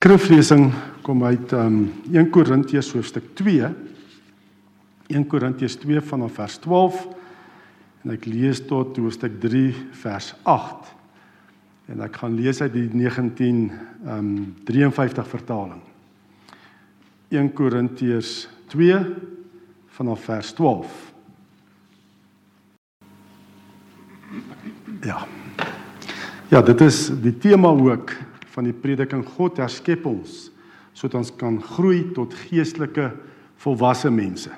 Skriflesing kom uit um 1 Korintiërs hoofstuk 2. 1 Korintiërs 2 vanaf vers 12 en ek lees tot hoofstuk 3 vers 8. En ek gaan lees uit die 19 um 53 vertaling. 1 Korintiërs 2 vanaf vers 12. Ja. Ja, dit is die tema ook van die prediking God herskep ons sodat ons kan groei tot geestelike volwasse mense.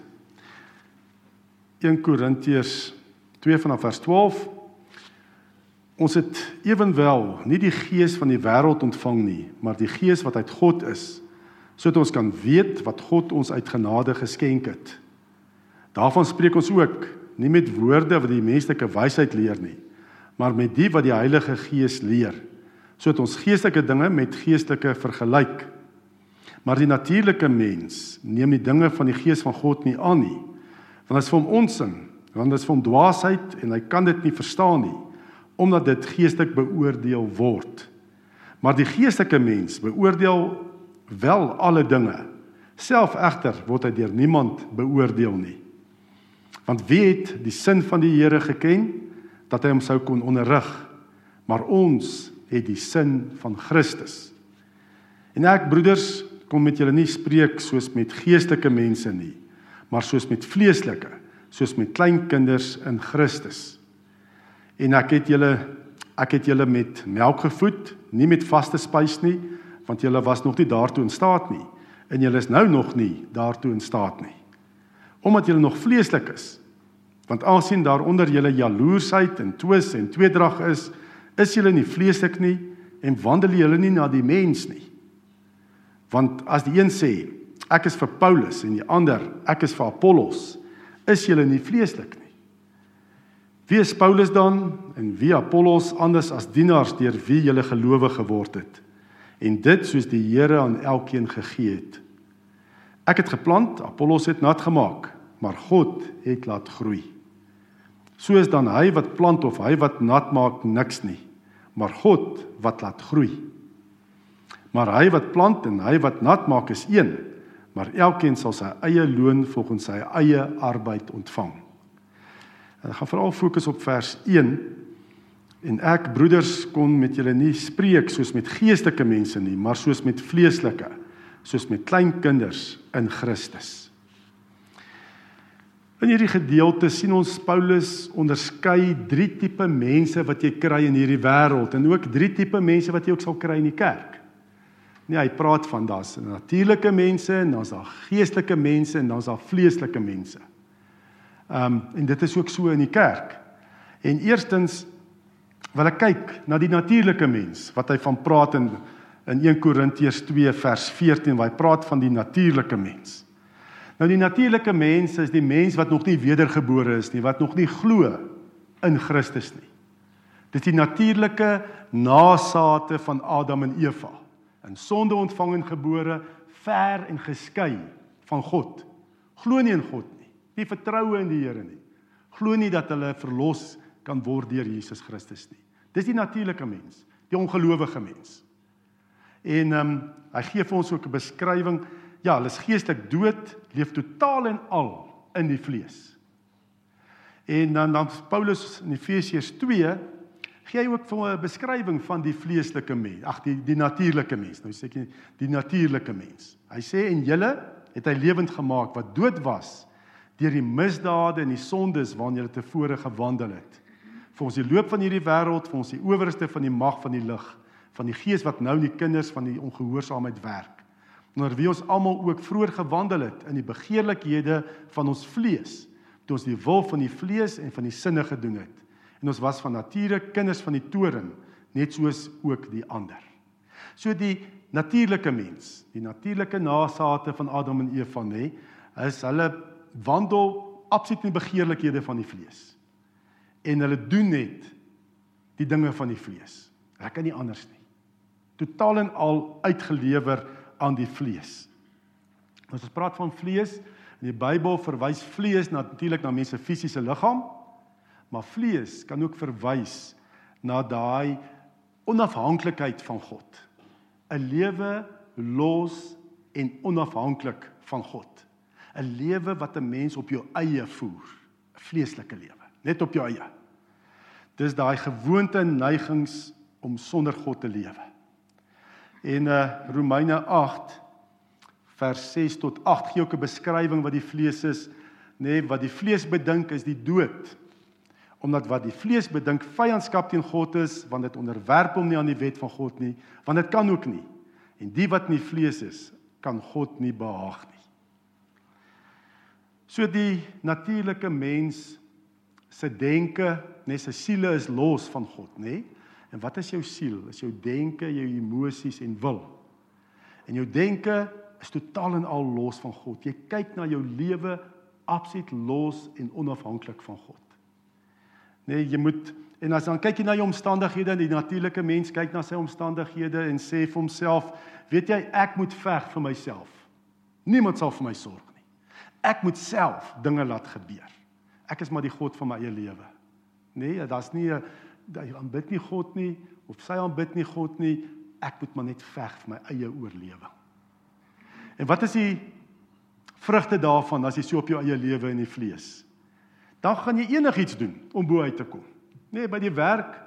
1 Korintiërs 2 vanaf vers 12 Ons het ewenwel nie die gees van die wêreld ontvang nie, maar die gees wat uit God is, sodat ons kan weet wat God ons uit genade geskenk het. Daarvan spreek ons ook, nie met woorde wat die menslike wysheid leer nie, maar met die wat die Heilige Gees leer sodat ons geestelike dinge met geestelike vergelyk. Maar die natuurlike mens neem die dinge van die gees van God nie aan nie. Want dit is vir hom onsin, want dit is vir hom dwaasheid en hy kan dit nie verstaan nie omdat dit geestelik beoordeel word. Maar die geestelike mens beoordeel wel alle dinge. Self egter word hy deur niemand beoordeel nie. Want wie het die sin van die Here geken dat hy hom sou kon onderrig? Maar ons het die sin van Christus. En ek broeders kom met julle nie spreek soos met geestelike mense nie, maar soos met vleeslike, soos met klein kinders in Christus. En ek het julle ek het julle met melk gevoed, nie met vaste spys nie, want julle was nog nie daartoe in staat nie en julle is nou nog nie daartoe in staat nie. Omdat julle nog vleeslik is. Want aansien daaronder julle jaloersheid en twis en tweedrag is, is julle nie vleeslik nie en wandel julle nie na die mens nie. Want as die een sê ek is vir Paulus en die ander ek is vir Apollos, is julle nie vleeslik nie. Wie is Paulus dan en wie Apollos anders as dienaars deur wie julle gelowe geword het? En dit soos die Here aan elkeen gegee het. Ek het geplant, Apollos het nat gemaak, maar God het laat groei. So is dan hy wat plant of hy wat nat maak niks nie, maar God wat laat groei. Maar hy wat plant en hy wat nat maak is een, maar elkeen sal sy eie loon volgens sy eie arbeid ontvang. En ek gaan veral fokus op vers 1 en ek broeders kon met julle nie spreek soos met geestelike mense nie, maar soos met vleeslike, soos met klein kinders in Christus. In hierdie gedeelte sien ons Paulus onderskei drie tipe mense wat jy kry in hierdie wêreld en ook drie tipe mense wat jy ook sal kry in die kerk. Nee, hy praat van daar's natuurlike mense en daar's daar geestelike mense en daar's daar vleeslike mense. Ehm um, en dit is ook so in die kerk. En eerstens wil ek kyk na die natuurlike mens wat hy van praat in in 1 Korintiërs 2 vers 14 waar hy praat van die natuurlike mens. Nou die natuurlike mens is die mens wat nog nie wedergebore is nie, wat nog nie glo in Christus nie. Dis die natuurlike nageslagte van Adam en Eva. In sonde ontvang en gebore, ver en geskei van God. Glo nie in God nie. Nie vertroue in die Here nie. Glo nie dat hulle verlos kan word deur Jesus Christus nie. Dis die natuurlike mens, die ongelowige mens. En ehm um, hy gee vir ons ook 'n beskrywing ja, hulle is geestelik dood, leef totaal en al in die vlees. En dan dan Paulus in Efesiërs 2 gee hy ook vir 'n beskrywing van die vleeslike mens, ag die die natuurlike mens. Nou sê ek die natuurlike mens. Hy sê en julle het hy lewend gemaak wat dood was deur die misdade en die sondes waarna julle tevore gewandel het. Vir ons die loop van hierdie wêreld, vir ons die owerste van die mag van die lig, van die gees wat nou in die kinders van die ongehoorsaamheid werk onder wie ons almal ook vroeër gewandel het in die begeerlikhede van ons vlees toe ons die wil van die vlees en van die sinne gedoen het. En ons was van nature kinders van die toren net soos ook die ander. So die natuurlike mens die natuurlike nageslagte van Adam en Eva nê is hulle wandel absoluut in die begeerlikhede van die vlees. En hulle doen net die dinge van die vlees. Hulle kan nie anders nie. Totaal en al uitgelewer aan die vlees. As ons praat van vlees, in die Bybel verwys vlees natuurlik na mense fisiese liggaam, maar vlees kan ook verwys na daai onafhanklikheid van God. 'n Lewe los en onafhanklik van God. 'n Lewe wat 'n mens op jou eie voer, 'n vleeslike lewe, net op jou eie. Dis daai gewoonte en neigings om sonder God te lewe. En uh Romeine 8 vers 6 tot 8 gee ook 'n beskrywing wat die vlees is, nê, nee, wat die vlees bedink is die dood. Omdat wat die vlees bedink vyandskap teen God is, want dit onderwerp hom nie aan die wet van God nie, want dit kan ook nie. En die wat nie vlees is, kan God nie behaag nie. So die natuurlike mens se denke, net sy siele is los van God, nê? En wat is jou siel? Is jou denke, jou emosies en wil. En jou denke is totaal en al los van God. Jy kyk na jou lewe absoluut los en onafhanklik van God. Nee, jy moet en as dan kyk jy na jou omstandighede en die natuurlike mens kyk na sy omstandighede en sê vir homself, weet jy, ek moet veg vir myself. Niemand sal vir my sorg nie. Ek moet self dinge laat gebeur. Ek is maar die God van my eie lewe. Nee, daar's nie 'n hy aanbid nie God nie of sy aanbid nie God nie. Ek moet maar net veg vir my eie oorlewing. En wat is die vrugte daarvan as jy so op jou eie lewe in die vlees? Dan gaan jy enigiets doen om bo uit te kom. Nee, by die werk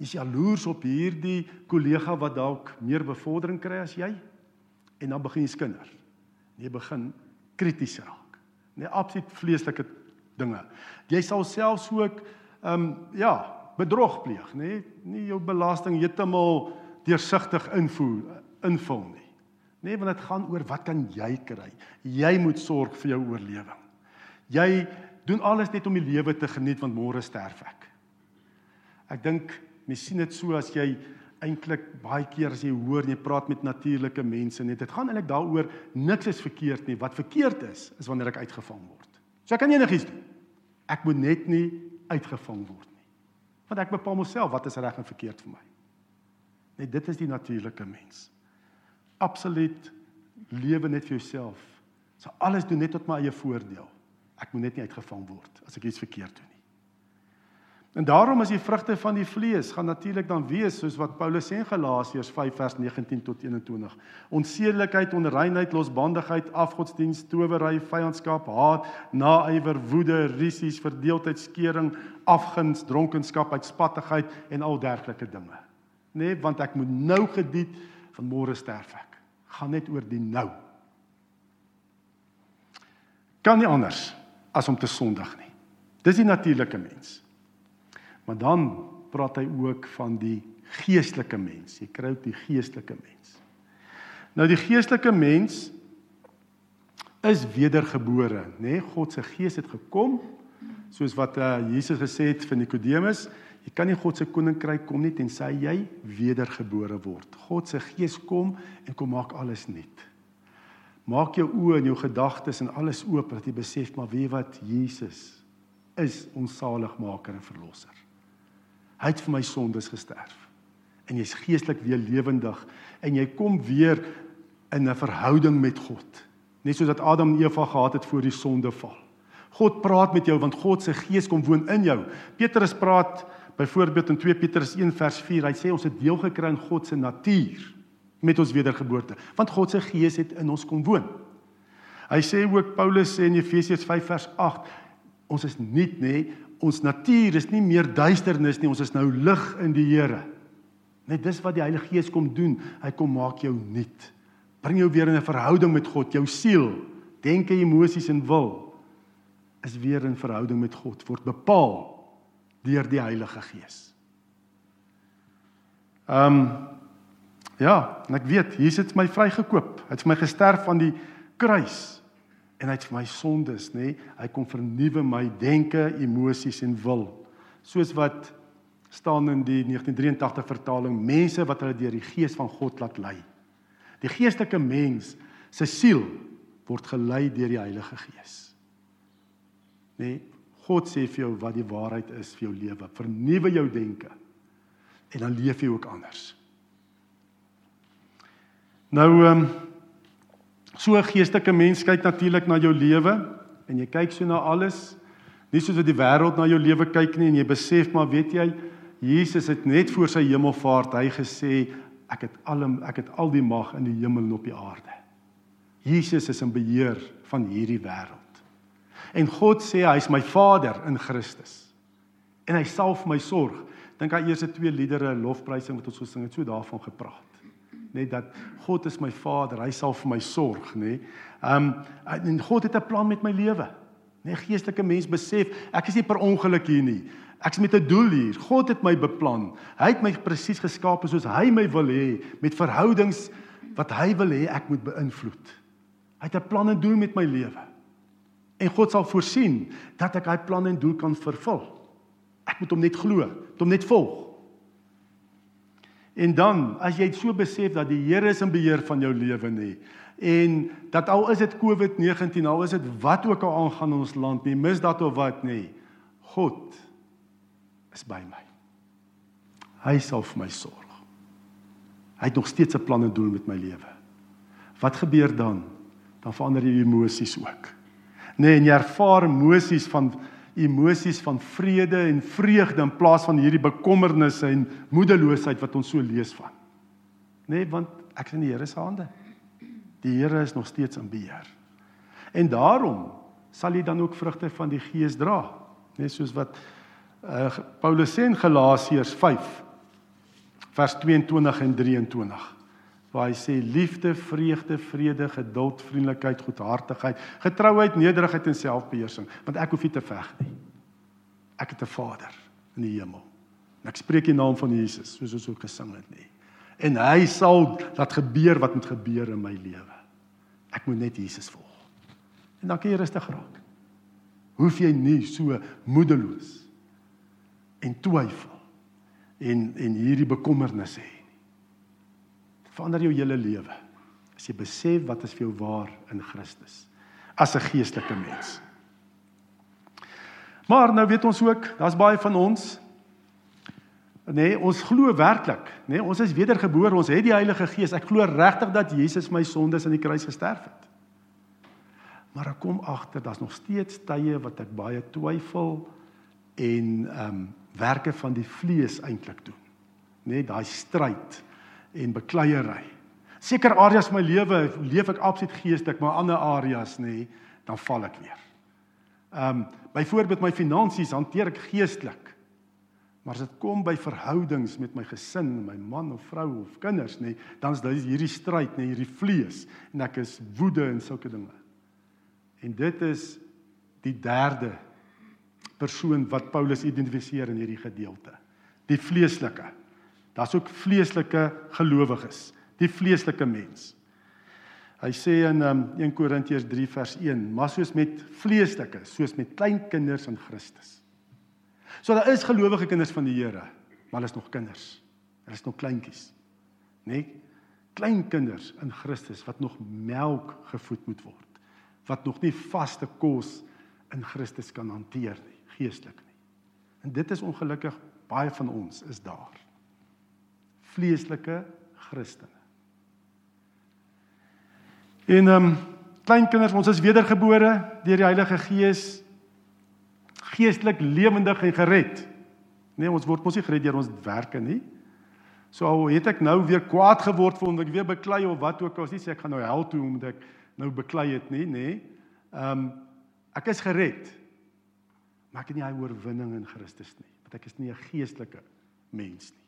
is jy jaloers op hierdie kollega wat dalk meer bevordering kry as jy en dan begin jy skinder. Jy begin krities raak. Nee, absoluut vleeslike dinge. Jy sal selfs ook ehm um, ja, bedrog pleeg, nê? Nee? Nie jou belasting heeltemal deursigtig invoer invul nie. Nee, want dit gaan oor wat kan jy kry? Jy moet sorg vir jou oorlewing. Jy doen alles net om die lewe te geniet want môre sterf ek. Ek dink mens sien dit so as jy eintlik baie keer as jy hoor jy praat met natuurlike mense net dit gaan eintlik daaroor niks is verkeerd nie. Wat verkeerd is is wanneer ek uitgevang word. So ek kan enigiets doen. Ek moet net nie uitgevang word Want ek bepaal myself wat is reg en verkeerd vir my. Net dit is die natuurlike mens. Absoluut lewe net vir jouself. So alles doen net tot my eie voordeel. Ek moet net nie uitgevang word as ek iets verkeerd doen. En daarom is die vrugte van die vlees gaan natuurlik dan wees soos wat Paulus sê in Galasiërs 5 vers 19 tot 21. Onsedelikheid, onreinheid, losbandigheid, afgodsdiens, towery, vyandskap, haat, naaiwer, woede, risies, verdeeldheid, skering, afguns, dronkenskap, uitspattigheid en al dergelike dinge. Nee, want ek moet nou gediet van môre sterf ek. Gaan net oor die nou. Kan nie anders as om te sondig nie. Dis die natuurlike mens. Maar dan praat hy ook van die geestelike mens. Jy kry ook die geestelike mens. Nou die geestelike mens is wedergebore, nê? Nee, God se gees het gekom soos wat uh, Jesus gesê het vir Nikodemus, jy kan nie God se koninkryk kom nie tensy jy wedergebore word. God se gees kom en kom maak alles nuut. Maak jou oë en jou gedagtes en alles oop dat jy besef maar wie wat Jesus is ons saligmaker en verlosser. Hy het vir my sondes gesterf. En jy's geestelik weer lewendig en jy kom weer in 'n verhouding met God. Net soos dat Adam en Eva gehad het voor die sondeval. God praat met jou want God se gees kom woon in jou. Petrus praat byvoorbeeld in 2 Petrus 1 vers 4. Hy sê ons het deel gekry aan God se natuur met ons wedergeboorte, want God se gees het in ons kom woon. Hy sê ook Paulus sê in Efesiërs 5 vers 8 ons is nuut nê ons natuur is nie meer duisternis nie, ons is nou lig in die Here. Net dis wat die Heilige Gees kom doen. Hy kom maak jou nuut. Bring jou weer in 'n verhouding met God, jou siel, denke, emosies en wil is weer in verhouding met God word bepaal deur die Heilige Gees. Ehm um, ja, en ek weet, Jesus het my vrygekoop. Hy het vir my gesterf aan die kruis en hy het vir my sondes, nê? Nee, hy kom vernuwe my denke, emosies en wil. Soos wat staan in die 1983 vertaling, mense wat hulle deur die gees van God laat lei. Die geestelike mens se siel word gelei deur die Heilige Gees. Nê? Nee, God sê vir jou wat die waarheid is vir jou lewe. Vernuwe jou denke en dan leef jy ook anders. Nou ehm um, So 'n geestelike mens kyk natuurlik na jou lewe en jy kyk so na alles, nie soos wat die wêreld na jou lewe kyk nie en jy besef maar weet jy, Jesus het net voor sy hemelvaart hy gesê ek het al ek het al die mag in die hemel en op die aarde. Jesus is in beheer van hierdie wêreld. En God sê hy is my Vader in Christus. En hy sal vir my sorg. Dink aan eerste twee liedere lofprysing wat ons gesing het, so daarvan gepraat. Net dat God is my Vader, hy sal vir my sorg, nê. Ehm um, en God het 'n plan met my lewe. Nee, geestelike mens besef, ek is nie per ongeluk hier nie. Ek's met 'n doel hier. God het my beplan. Hy het my presies geskaap soos hy my wil hê met verhoudings wat hy wil hê ek moet beïnvloed. Hy het 'n plan en doel met my lewe. En God sal voorsien dat ek hy plan en doel kan vervul. Ek moet hom net glo, hom net volg. En dan, as jy so besef dat die Here is in beheer van jou lewe nê, en dat al is dit COVID-19, al is dit wat ook al aangaan in ons land, nie misdaad of wat nie, God is by my. Hy sal vir my sorg. Hy het nog steeds 'n plan en doel met my lewe. Wat gebeur dan? Dan verander jy emosies ook. Nee, en jy ervaar emosies van emosies van vrede en vreugde in plaas van hierdie bekommernisse en moedeloosheid wat ons so lees van. Nee, want ek is in die Here se hande. Die Here is nog steeds in beheer. En daarom sal jy dan ook vrugte van die Gees dra, net soos wat uh, Paulus sê in Galasiërs 5 vers 22 en 23 waar hy sê liefde, vreugde, vrede, geduld, vriendelikheid, goedhartigheid, getrouheid, nederigheid en selfbeheersing, want ek hoef nie te veg nie. Ek het 'n Vader in die hemel. En ek spreek in naam van Jesus, soos ons ook gesing het nie. En hy sal laat gebeur wat moet gebeur in my lewe. Ek moet net Jesus volg. En dan kan jy rustig raak. Hoef jy nie so moedeloos en twyfel en en hierdie bekommernis hê. Verander jou hele lewe as jy besef wat is vir jou waar in Christus as 'n geestelike mens. Maar nou weet ons ook, daar's baie van ons nee, ons glo werklik, nê, nee, ons is wedergebore, ons het die Heilige Gees. Ek glo regtig dat Jesus my sondes aan die kruis gesterf het. Maar ek kom agter, daar's nog steeds tye wat ek baie twyfel en ehm um, werke van die vlees eintlik doen. Net daai stryd en bekleierery. Seker areas my lewe leef ek absoluut geestelik, maar ander areas nê, dan val ek weer. Ehm um, byvoorbeeld my finansies hanteer ek geestelik. Maar as dit kom by verhoudings met my gesin, my man of vrou of kinders nê, dan is dit hierdie stryd nê, hierdie vlees en ek is woede en sulke dinge. En dit is die derde persoon wat Paulus identifiseer in hierdie gedeelte. Die vleeslike. Daar's ook vleeslike gelowiges, die vleeslike mens. Hy sê in um, 1 Korintiërs 3 vers 1, maar soos met vleeslike, soos met klein kinders in Christus. So daar is gelowige kinders van die Here, maar hulle is nog kinders. Hulle is nog kleintjies. Né? Nee? Klein kinders in Christus wat nog melk gevoed moet word. Wat nog nie vaste kos in Christus kan hanteer nie geestelik nie. En dit is ongelukkig baie van ons is daar. Vleeslike Christene. En ehm um, klein kinders, ons is wedergebore deur die Heilige Gees geestelik lewendig en gered. Nee, ons word mos nie gered deur ons werke nie. So al het ek nou weer kwaad geword vir omdat ek weer beklei of wat ook al, as nie sê ek gaan nou hel toe omdat ek nou beklei het nie, nê. Ehm um, ek is gered. Maar ek het nie hy oorwinning in Christus nie, want ek is nie 'n geestelike mens nie.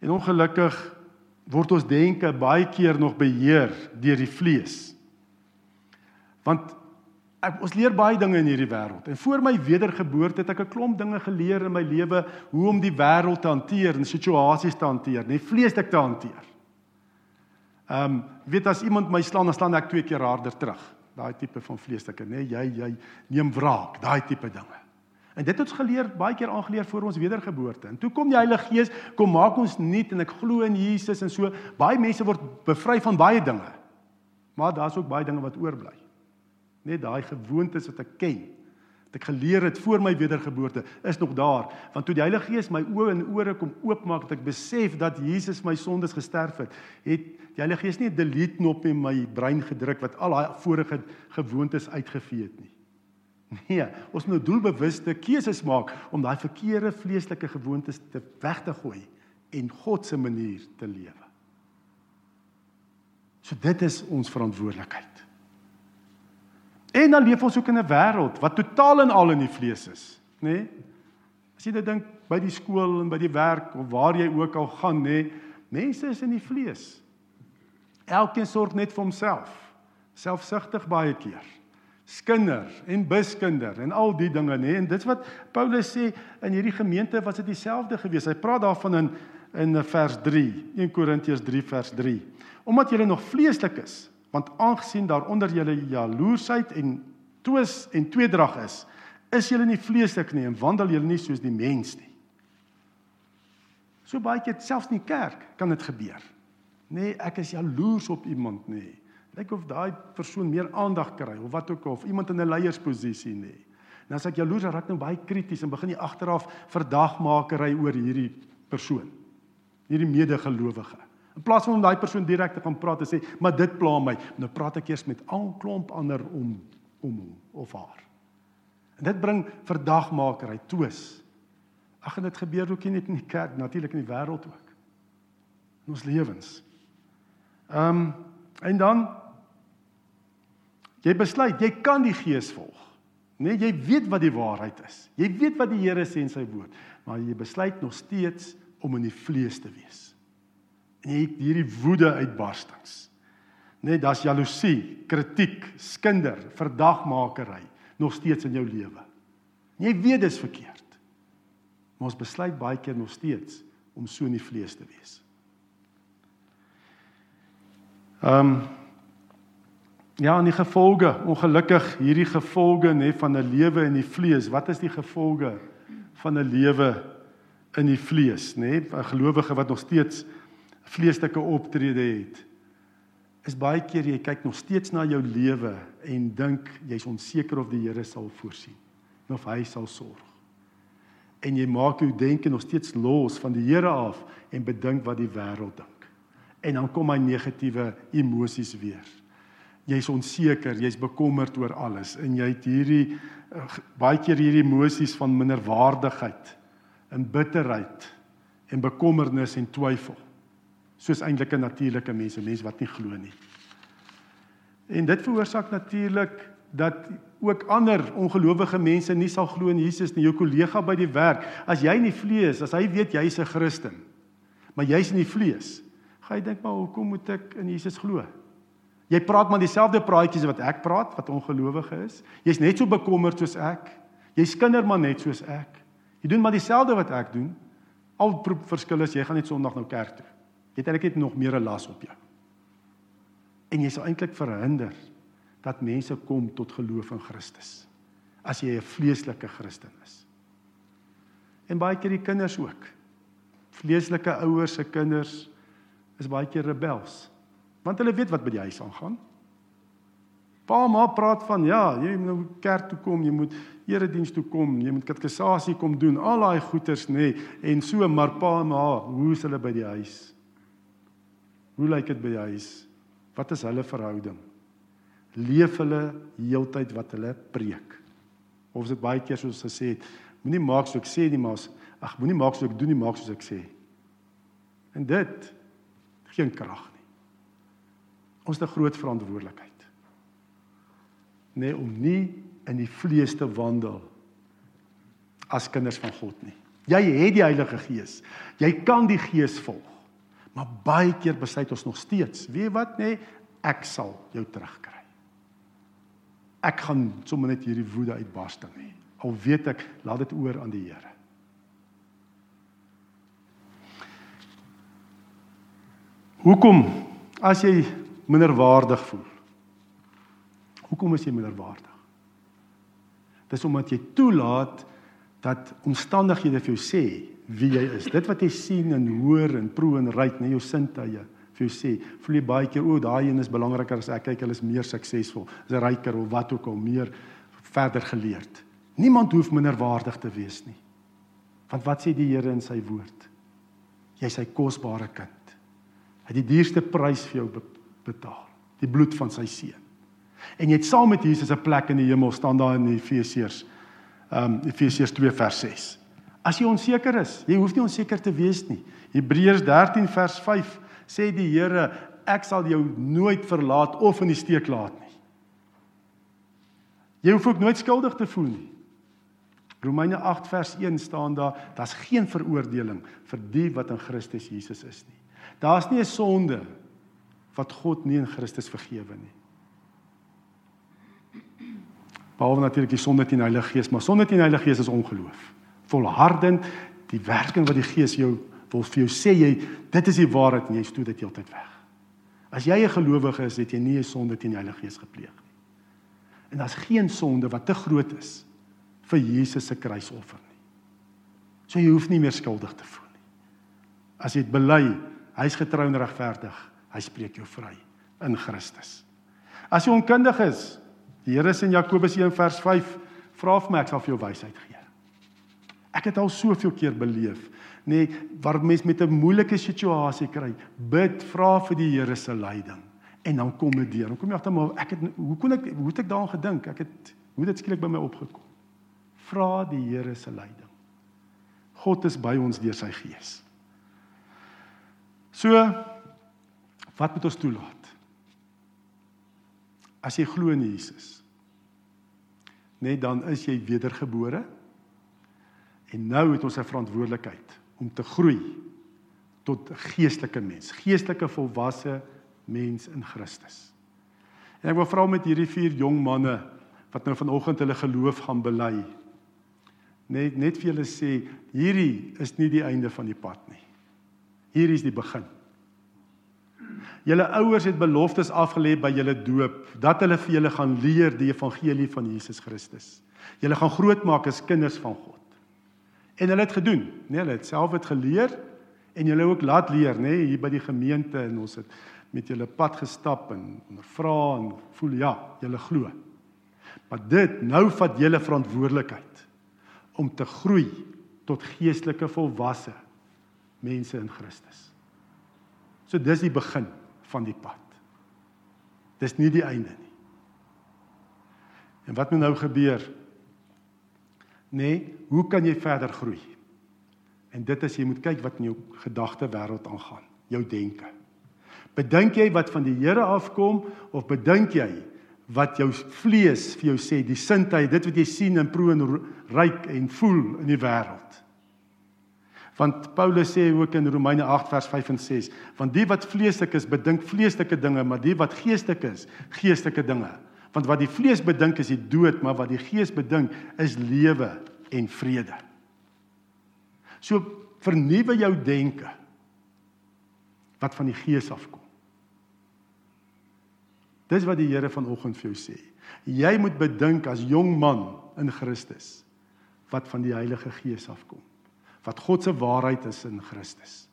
En ongelukkig word ons denke baie keer nog beheer deur die vlees. Want ek ons leer baie dinge in hierdie wêreld. En voor my wedergeboorte het ek 'n klomp dinge geleer in my lewe hoe om die wêreld te hanteer en situasies te hanteer, nie vleeslik te hanteer. Ehm, um, weet as iemand my slaan, dan slaan ek twee keer harder terug daai tipe van vleeslike, nê, nee, jy jy neem wraak, daai tipe dinge. En dit het ons geleer baie keer aangeleer voor ons wedergeboorte. En toe kom die Heilige Gees, kom maak ons nuut en ek glo in Jesus en so. Baie mense word bevry van baie dinge. Maar daar's ook baie dinge wat oorbly. Net daai gewoontes wat ek ken, wat ek geleer het voor my wedergeboorte, is nog daar. Want toe die Heilige Gees my oë en ore kom oopmaak, dat ek besef dat Jesus my sondes gesterf het, het Die Heilige Gees nie 'n delete knop in my brein gedruk wat al daai vorige gewoontes uitgevee het nie. Nee, ons moet nou doelbewuste keuses maak om daai verkeerde vleeslike gewoontes te weg te gooi en God se manier te lewe. So dit is ons verantwoordelikheid. En dan leef ons ook in 'n wêreld wat totaal en al in die vlees is, nê? Nee? As jy dit dink by die skool en by die werk of waar jy ook al gaan, nê, nee, mense is in die vlees. Elkeen sorg net vir homself. Selfsugtig baie keer. Skinder en buskinder en al die dinge, nê? En dit wat Paulus sê in hierdie gemeente was dit dieselfde gewees. Hy praat daarvan in in vers 3, 1 Korintiërs 3 vers 3. Omdat julle nog vleeslik is, want aangesien daaronder julle jaloersheid en twis en tweedrag is, is julle nie vleeslik nie en wandel julle nie soos die mens nie. So baie keer selfs in die kerk kan dit gebeur. Nee, ek is jaloers op iemand nie. Lyk of daai persoon meer aandag kry of wat ook al of iemand in 'n leiersposisie nie. En as ek jaloers raak nou baie krities en begin jy agteraf verdagmakery oor hierdie persoon. Hierdie medegelowige. In plaas van om daai persoon direk te gaan praat en sê, "Maar dit pla my." Nou praat ek eers met al klomp ander om om hom of haar. En dit bring verdagmakery, twis. Ag en dit gebeur ook nie in die kerk, natuurlik in die wêreld ook. In ons lewens. Ehm um, en dan jy besluit, jy kan die Gees volg. Nee, jy weet wat die waarheid is. Jy weet wat die Here sê in sy woord, maar jy besluit nog steeds om in die vlees te wees en jy het hierdie woede uitbarstings. Net daar's jaloesie, kritiek, skinder, verdagmakery nog steeds in jou lewe. Jy weet dis verkeerd. Maar ons besluit baie keer nog steeds om so in die vlees te wees. Ehm um, Ja, en die gevolge, ongelukkig hierdie gevolge nê van 'n lewe in die vlees. Wat is die gevolge van 'n lewe in die vlees, nê? 'n Gelowige wat nog steeds vleeslike optrede het is baie keer jy kyk nog steeds na jou lewe en dink jy's onseker of die Here sal voorsien of hy sal sorg. En jy maak jou denke nog steeds los van die Here af en bedink wat die wêreld dink. En dan kom hy negatiewe emosies weer. Jy's onseker, jy's bekommerd oor alles en jy het hierdie uh, baie keer hierdie emosies van minderwaardigheid en bitterheid en bekommernis en twyfel soos eintlik 'n natuurlike mens, 'n mens wat nie glo nie. En dit veroorsaak natuurlik dat ook ander ongelowige mense nie sal glo in Jesus nie. Jou kollega by die werk, as jy in die vlees, as hy weet jy's 'n Christen, maar jy's in die vlees, gaan hy dink maar hoekom moet ek in Jesus glo? Jy praat maar dieselfde praatjies wat ek praat, wat ongelowige is. Jy's net so bekommerd soos ek. Jy's kinder maar net soos ek. Jy doen maar dieselfde wat ek doen. Al verskil is jy gaan net Sondag nou kerk toe. Jy het eintlik net nog meer 'n las op jou. En jy sal eintlik verhinder dat mense kom tot geloof in Christus as jy 'n vleeslike Christen is. En baie keer die kinders ook. Vleeslike ouers se kinders is baie keer rebels. Want hulle weet wat by die huis aangaan. Pa ma praat van ja, jy moet nou kerk toe kom, jy moet erediens toe kom, jy moet katekisasie kom doen, al daai goeters nê nee, en so maar pa ma, hoe is hulle by die huis? Hoe lyk dit by die huis? Wat is hulle verhouding? Leef hulle heeltyd wat hulle preek? Of is dit baie keer soos gesê het, moenie maak soos ek sê nie, maar ag moenie maak soos ek doen nie, maak soos ek sê. En dit geen krag nie. Ons het 'n groot verantwoordelikheid. Nee, om nie in die vlees te wandel as kinders van God nie. Jy het die Heilige Gees. Jy kan die Gees volg. Maar baie keer besluit ons nog steeds, weet wat nê, nee, ek sal jou terugkry. Ek gaan sommer net hierdie woede uitbarsting hê. Al weet ek, laat dit oor aan die Here. Hoekom as jy minderwaardig voel? Hoekom is jy minderwaardig? Dis omdat jy toelaat dat omstandighede vir jou sê wie jy is. Dit wat jy sien en hoor en proe en ruik, net jou sintuie vir jou sê, voel jy baie keer o, daai een is belangriker as ek, kyk hulle is meer suksesvol, is ryker of wat ook al, meer verder geleerd. Niemand hoef minderwaardig te wees nie. Want wat sê die Here in sy woord? Jy's sy kosbare kind. Hy het die duurste prys vir jou betaal, die bloed van sy seun. En jy het saam met Jesus 'n plek in die hemel staan daar in Efesiërs. Ehm um, Efesiërs 2 vers 6 As jy onseker is, jy hoef nie onseker te wees nie. Hebreërs 13 vers 5 sê die Here, ek sal jou nooit verlaat of in die steek laat nie. Jy hoef ook nooit skuldig te voel nie. Romeine 8 vers 1 staan daar, daar's geen veroordeling vir die wat in Christus Jesus is nie. Daar's nie 'n sonde wat God nie in Christus vergewe nie. Behalwe natuurlik die sonde teen die Heilige Gees, maar sonde teen die Heilige Gees is ongeloof. Volhardend die werking wat die Gees jou wil vir jou sê jy dit is die waarheid en jy stoot dit heeltyd weg. As jy 'n gelowige is, het jy nie 'n sonde teen die Heilige Gees gepleeg nie. En daar's geen sonde wat te groot is vir Jesus se kruisoffer nie. So jy hoef nie meer skuldig te voel nie. As jy dit bely, hy's getrou en regverdig, hy spreek jou vry in Christus. As jy onkundig is, die Here sê in Jakobus 1 vers 5, vra vir my ek sal vir jou wysheid gee. Ek het al soveel keer beleef, nê, nee, waar mens met 'n moeilike situasie kry, bid, vra vir die Here se leiding en dan kom dit deur. Dan kom jy agter maar ek het hoe kon ek hoe het ek daaraan gedink? Ek het hoe dit skielik by my opgekom? Vra die Here se leiding. God is by ons deur sy gees. So wat moet ons toelaat? As jy glo in Jesus, net dan is jy wedergebore. En nou het ons 'n verantwoordelikheid om te groei tot 'n geestelike mens, geestelike volwasse mens in Christus. En ek wil vra met hierdie vier jong manne wat nou vanoggend hulle geloof gaan bely. Net net vir julle sê, hierdie is nie die einde van die pad nie. Hier is die begin. Julle ouers het beloftes afgelê by julle doop dat hulle vir julle gaan leer die evangelie van Jesus Christus. Julle gaan grootmaak as kinders van God. En hulle het gedoen, nee, hulle het self dit geleer en julle ook laat leer, nê, nee, hier by die gemeente en ons het met julle pad gestap en ondervra en voel ja, julle glo. Maar dit nou vat julle verantwoordelikheid om te groei tot geestelike volwasse mense in Christus. So dis die begin van die pad. Dis nie die einde nie. En wat moet nou gebeur? Nee, hoe kan jy verder groei? En dit is jy moet kyk wat in jou gedagte wêreld aangaan, jou denke. Bedink jy wat van die Here afkom of bedink jy wat jou vlees vir jou sê, die sintuie, dit wat jy sien en proe en ruik en voel in die wêreld? Want Paulus sê ook in Romeine 8 vers 5 en 6, want die wat vleeslik is, bedink vleeslike dinge, maar die wat geestelik is, geestelike dinge. Want wat die vlees bedink is die dood, maar wat die gees bedink is lewe en vrede. So vernuwe jou denke wat van die gees afkom. Dis wat die Here vanoggend vir jou sê. Jy moet bedink as jong man in Christus wat van die Heilige Gees afkom. Wat God se waarheid is in Christus.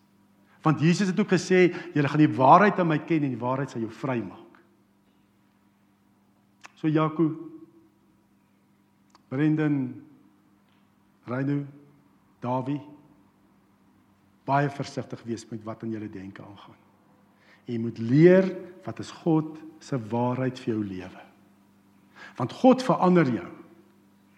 Want Jesus het ook gesê, julle gaan die waarheid aan my ken en die waarheid sal jou vrymaak. So Jaco Brendan Reinu Dawie baie versigtig wees met wat in julle denke aangaan. Jy moet leer wat is God se waarheid vir jou lewe. Want God verander jou.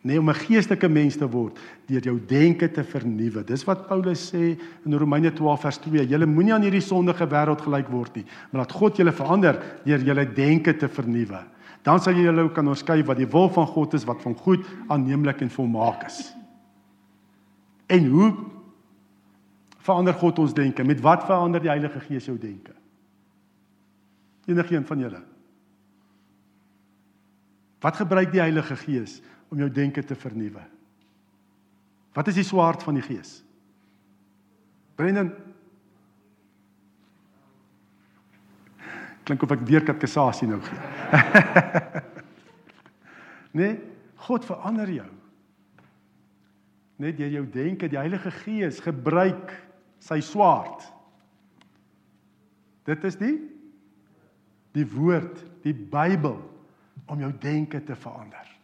Nee om 'n geestelike mens te word deur jou denke te vernuwe. Dis wat Paulus sê in Romeine 12 vers 2. Julle moenie aan hierdie sondige wêreld gelyk word nie, maar laat God julle verander deur julle denke te vernuwe. Dan sal julle ook kan onderskei wat die wil van God is, wat van goed, aanneemlik en volmaak is. En hoe verander God ons denke? Met wat verander die Heilige Gees jou denke? Enigeen van julle? Wat gebruik die Heilige Gees om jou denke te vernuwe? Wat is die swaard van die Gees? Brendan Klink of ek weer katkasasie nou gee. nee, God verander jou. Net deur jou denke, die Heilige Gees gebruik sy swaard. Dit is die die woord, die Bybel om jou denke te verander.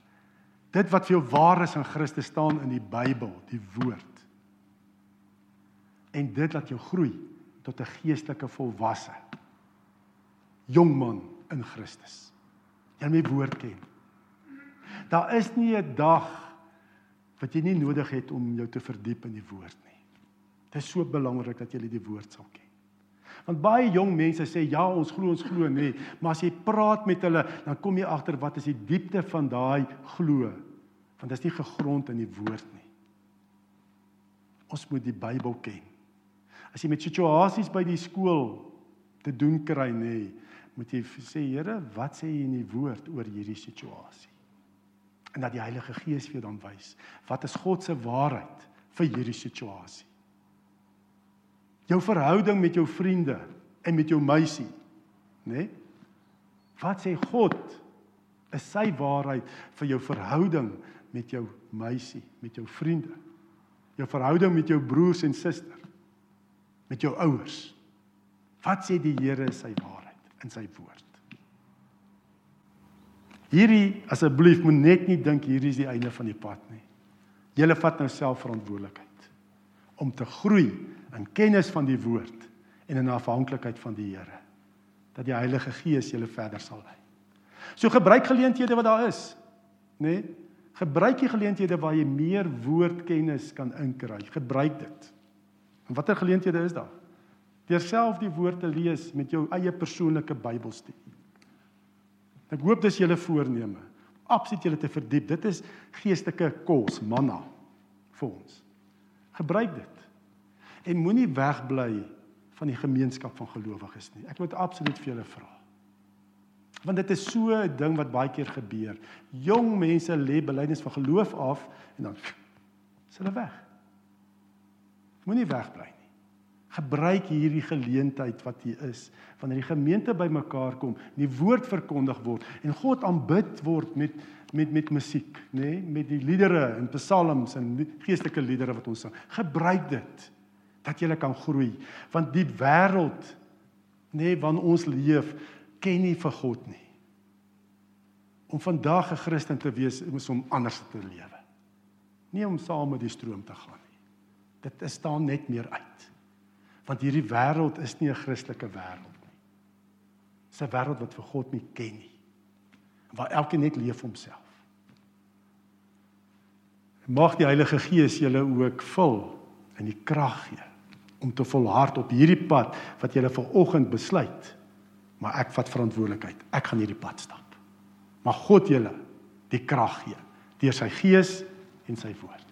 Dit wat vir jou waar is in Christus staan in die Bybel, die woord. En dit laat jou groei tot 'n geestelike volwasse jong man in Christus. Jy moet die woord ken. Daar is nie 'n dag wat jy nie nodig het om jou te verdiep in die woord nie. Dit is so belangrik dat jy die woord sal ken. Want baie jong mense sê ja, ons glo ons glo nê, maar as jy praat met hulle, dan kom jy agter wat is die diepte van daai glo. Want dit is nie gegrond in die woord nie. Ons moet die Bybel ken. As jy met situasies by die skool te doen kry nê, moet jy sê Here, wat sê jy in die woord oor hierdie situasie? En dat die Heilige Gees vir jou dan wys wat is God se waarheid vir hierdie situasie jou verhouding met jou vriende en met jou meisie, né? Nee? Wat sê God is sy waarheid vir jou verhouding met jou meisie, met jou vriende? Jou verhouding met jou broers en susters, met jou ouers. Wat sê die Here is sy waarheid in sy woord? Hierdie asseblief moet net nie dink hierdie is die einde van die pad nie. Julle vat nou self verantwoordelikheid om te groei in kennis van die woord en in afhanklikheid van die Here. Dat die Heilige Gees julle verder sal lei. So gebruik geleenthede wat daar is, nê? Nee? Gebruik die geleenthede waar jy meer woordkennis kan inkry. Gebruik dit. En watter geleenthede is daar? Deur self die woord te lees met jou eie persoonlike Bybelstudie. Ek hoop dis julle voorneme. Absoluut julle te verdiep. Dit is geestelike kos, manna vir ons. Gebruik dit en moenie wegbly van die gemeenskap van gelowiges nie. Ek moet absoluut vir julle vra. Want dit is so 'n ding wat baie keer gebeur. Jong mense lê belydenis van geloof af en dan is hulle weg. Moenie wegbly nie. Gebruik hierdie geleentheid wat hier is wanneer die gemeente bymekaar kom, die woord verkondig word en God aanbid word met met met musiek, nê, nee? met die liedere en psalms en geestelike liedere wat ons sing. Gebruik dit dat jy kan groei. Want die wêreld nê nee, waarin ons leef ken nie vir God nie. Om vandag 'n Christen te wees is om anders te lewe. Nie om saam met die stroom te gaan nie. Dit is staan net meer uit. Want hierdie wêreld is nie 'n Christelike wêreld nie. Dis 'n wêreld wat vir God nie ken nie. Waar elkeen net leef homself. Mag die Heilige Gees julle ook vul en die krag gee om te volhard op hierdie pad wat jy ver oggend besluit. Maar ek vat verantwoordelikheid. Ek gaan hierdie pad stap. Mag God julle die krag gee deur sy gees en sy woord.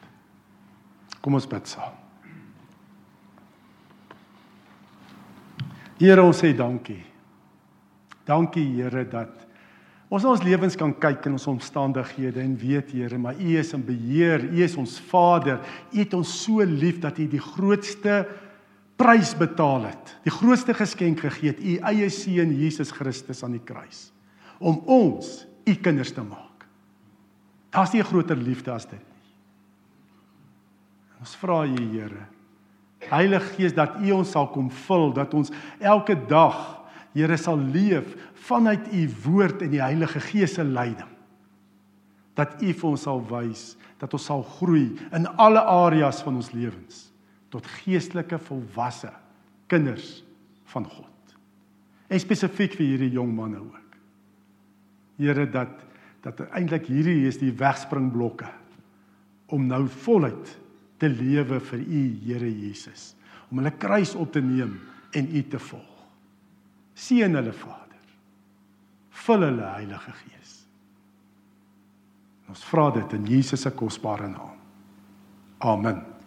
Kom ons bid saam. Here ons sê dankie. Dankie Here dat ons ons lewens kan kyk in ons omstandighede en weet Here, maar U is in beheer. U is ons Vader. U het ons so lief dat U die grootste prys betaal het. Die grootste geskenk gegee het, u eie seun Jesus Christus aan die kruis om ons u kinders te maak. Daar's nie 'n groter liefde as dit nie. Ons vra u Here, Heilige Gees dat u ons sal kom vul, dat ons elke dag Here sal leef vanuit u woord en die Heilige Gees se leiding. Dat u vir ons sal wys dat ons sal groei in alle areas van ons lewens tot geestelike volwasse kinders van God. En spesifiek vir hierdie jong manne ook. Here dat dat eintlik hierdie is die wegspringblokke om nou voluit te lewe vir u Here Jesus, om hulle kruis op te neem en u te volg. Seën hulle Vader. Vul hulle Heilige Gees. Ons vra dit in Jesus se kosbare naam. Amen.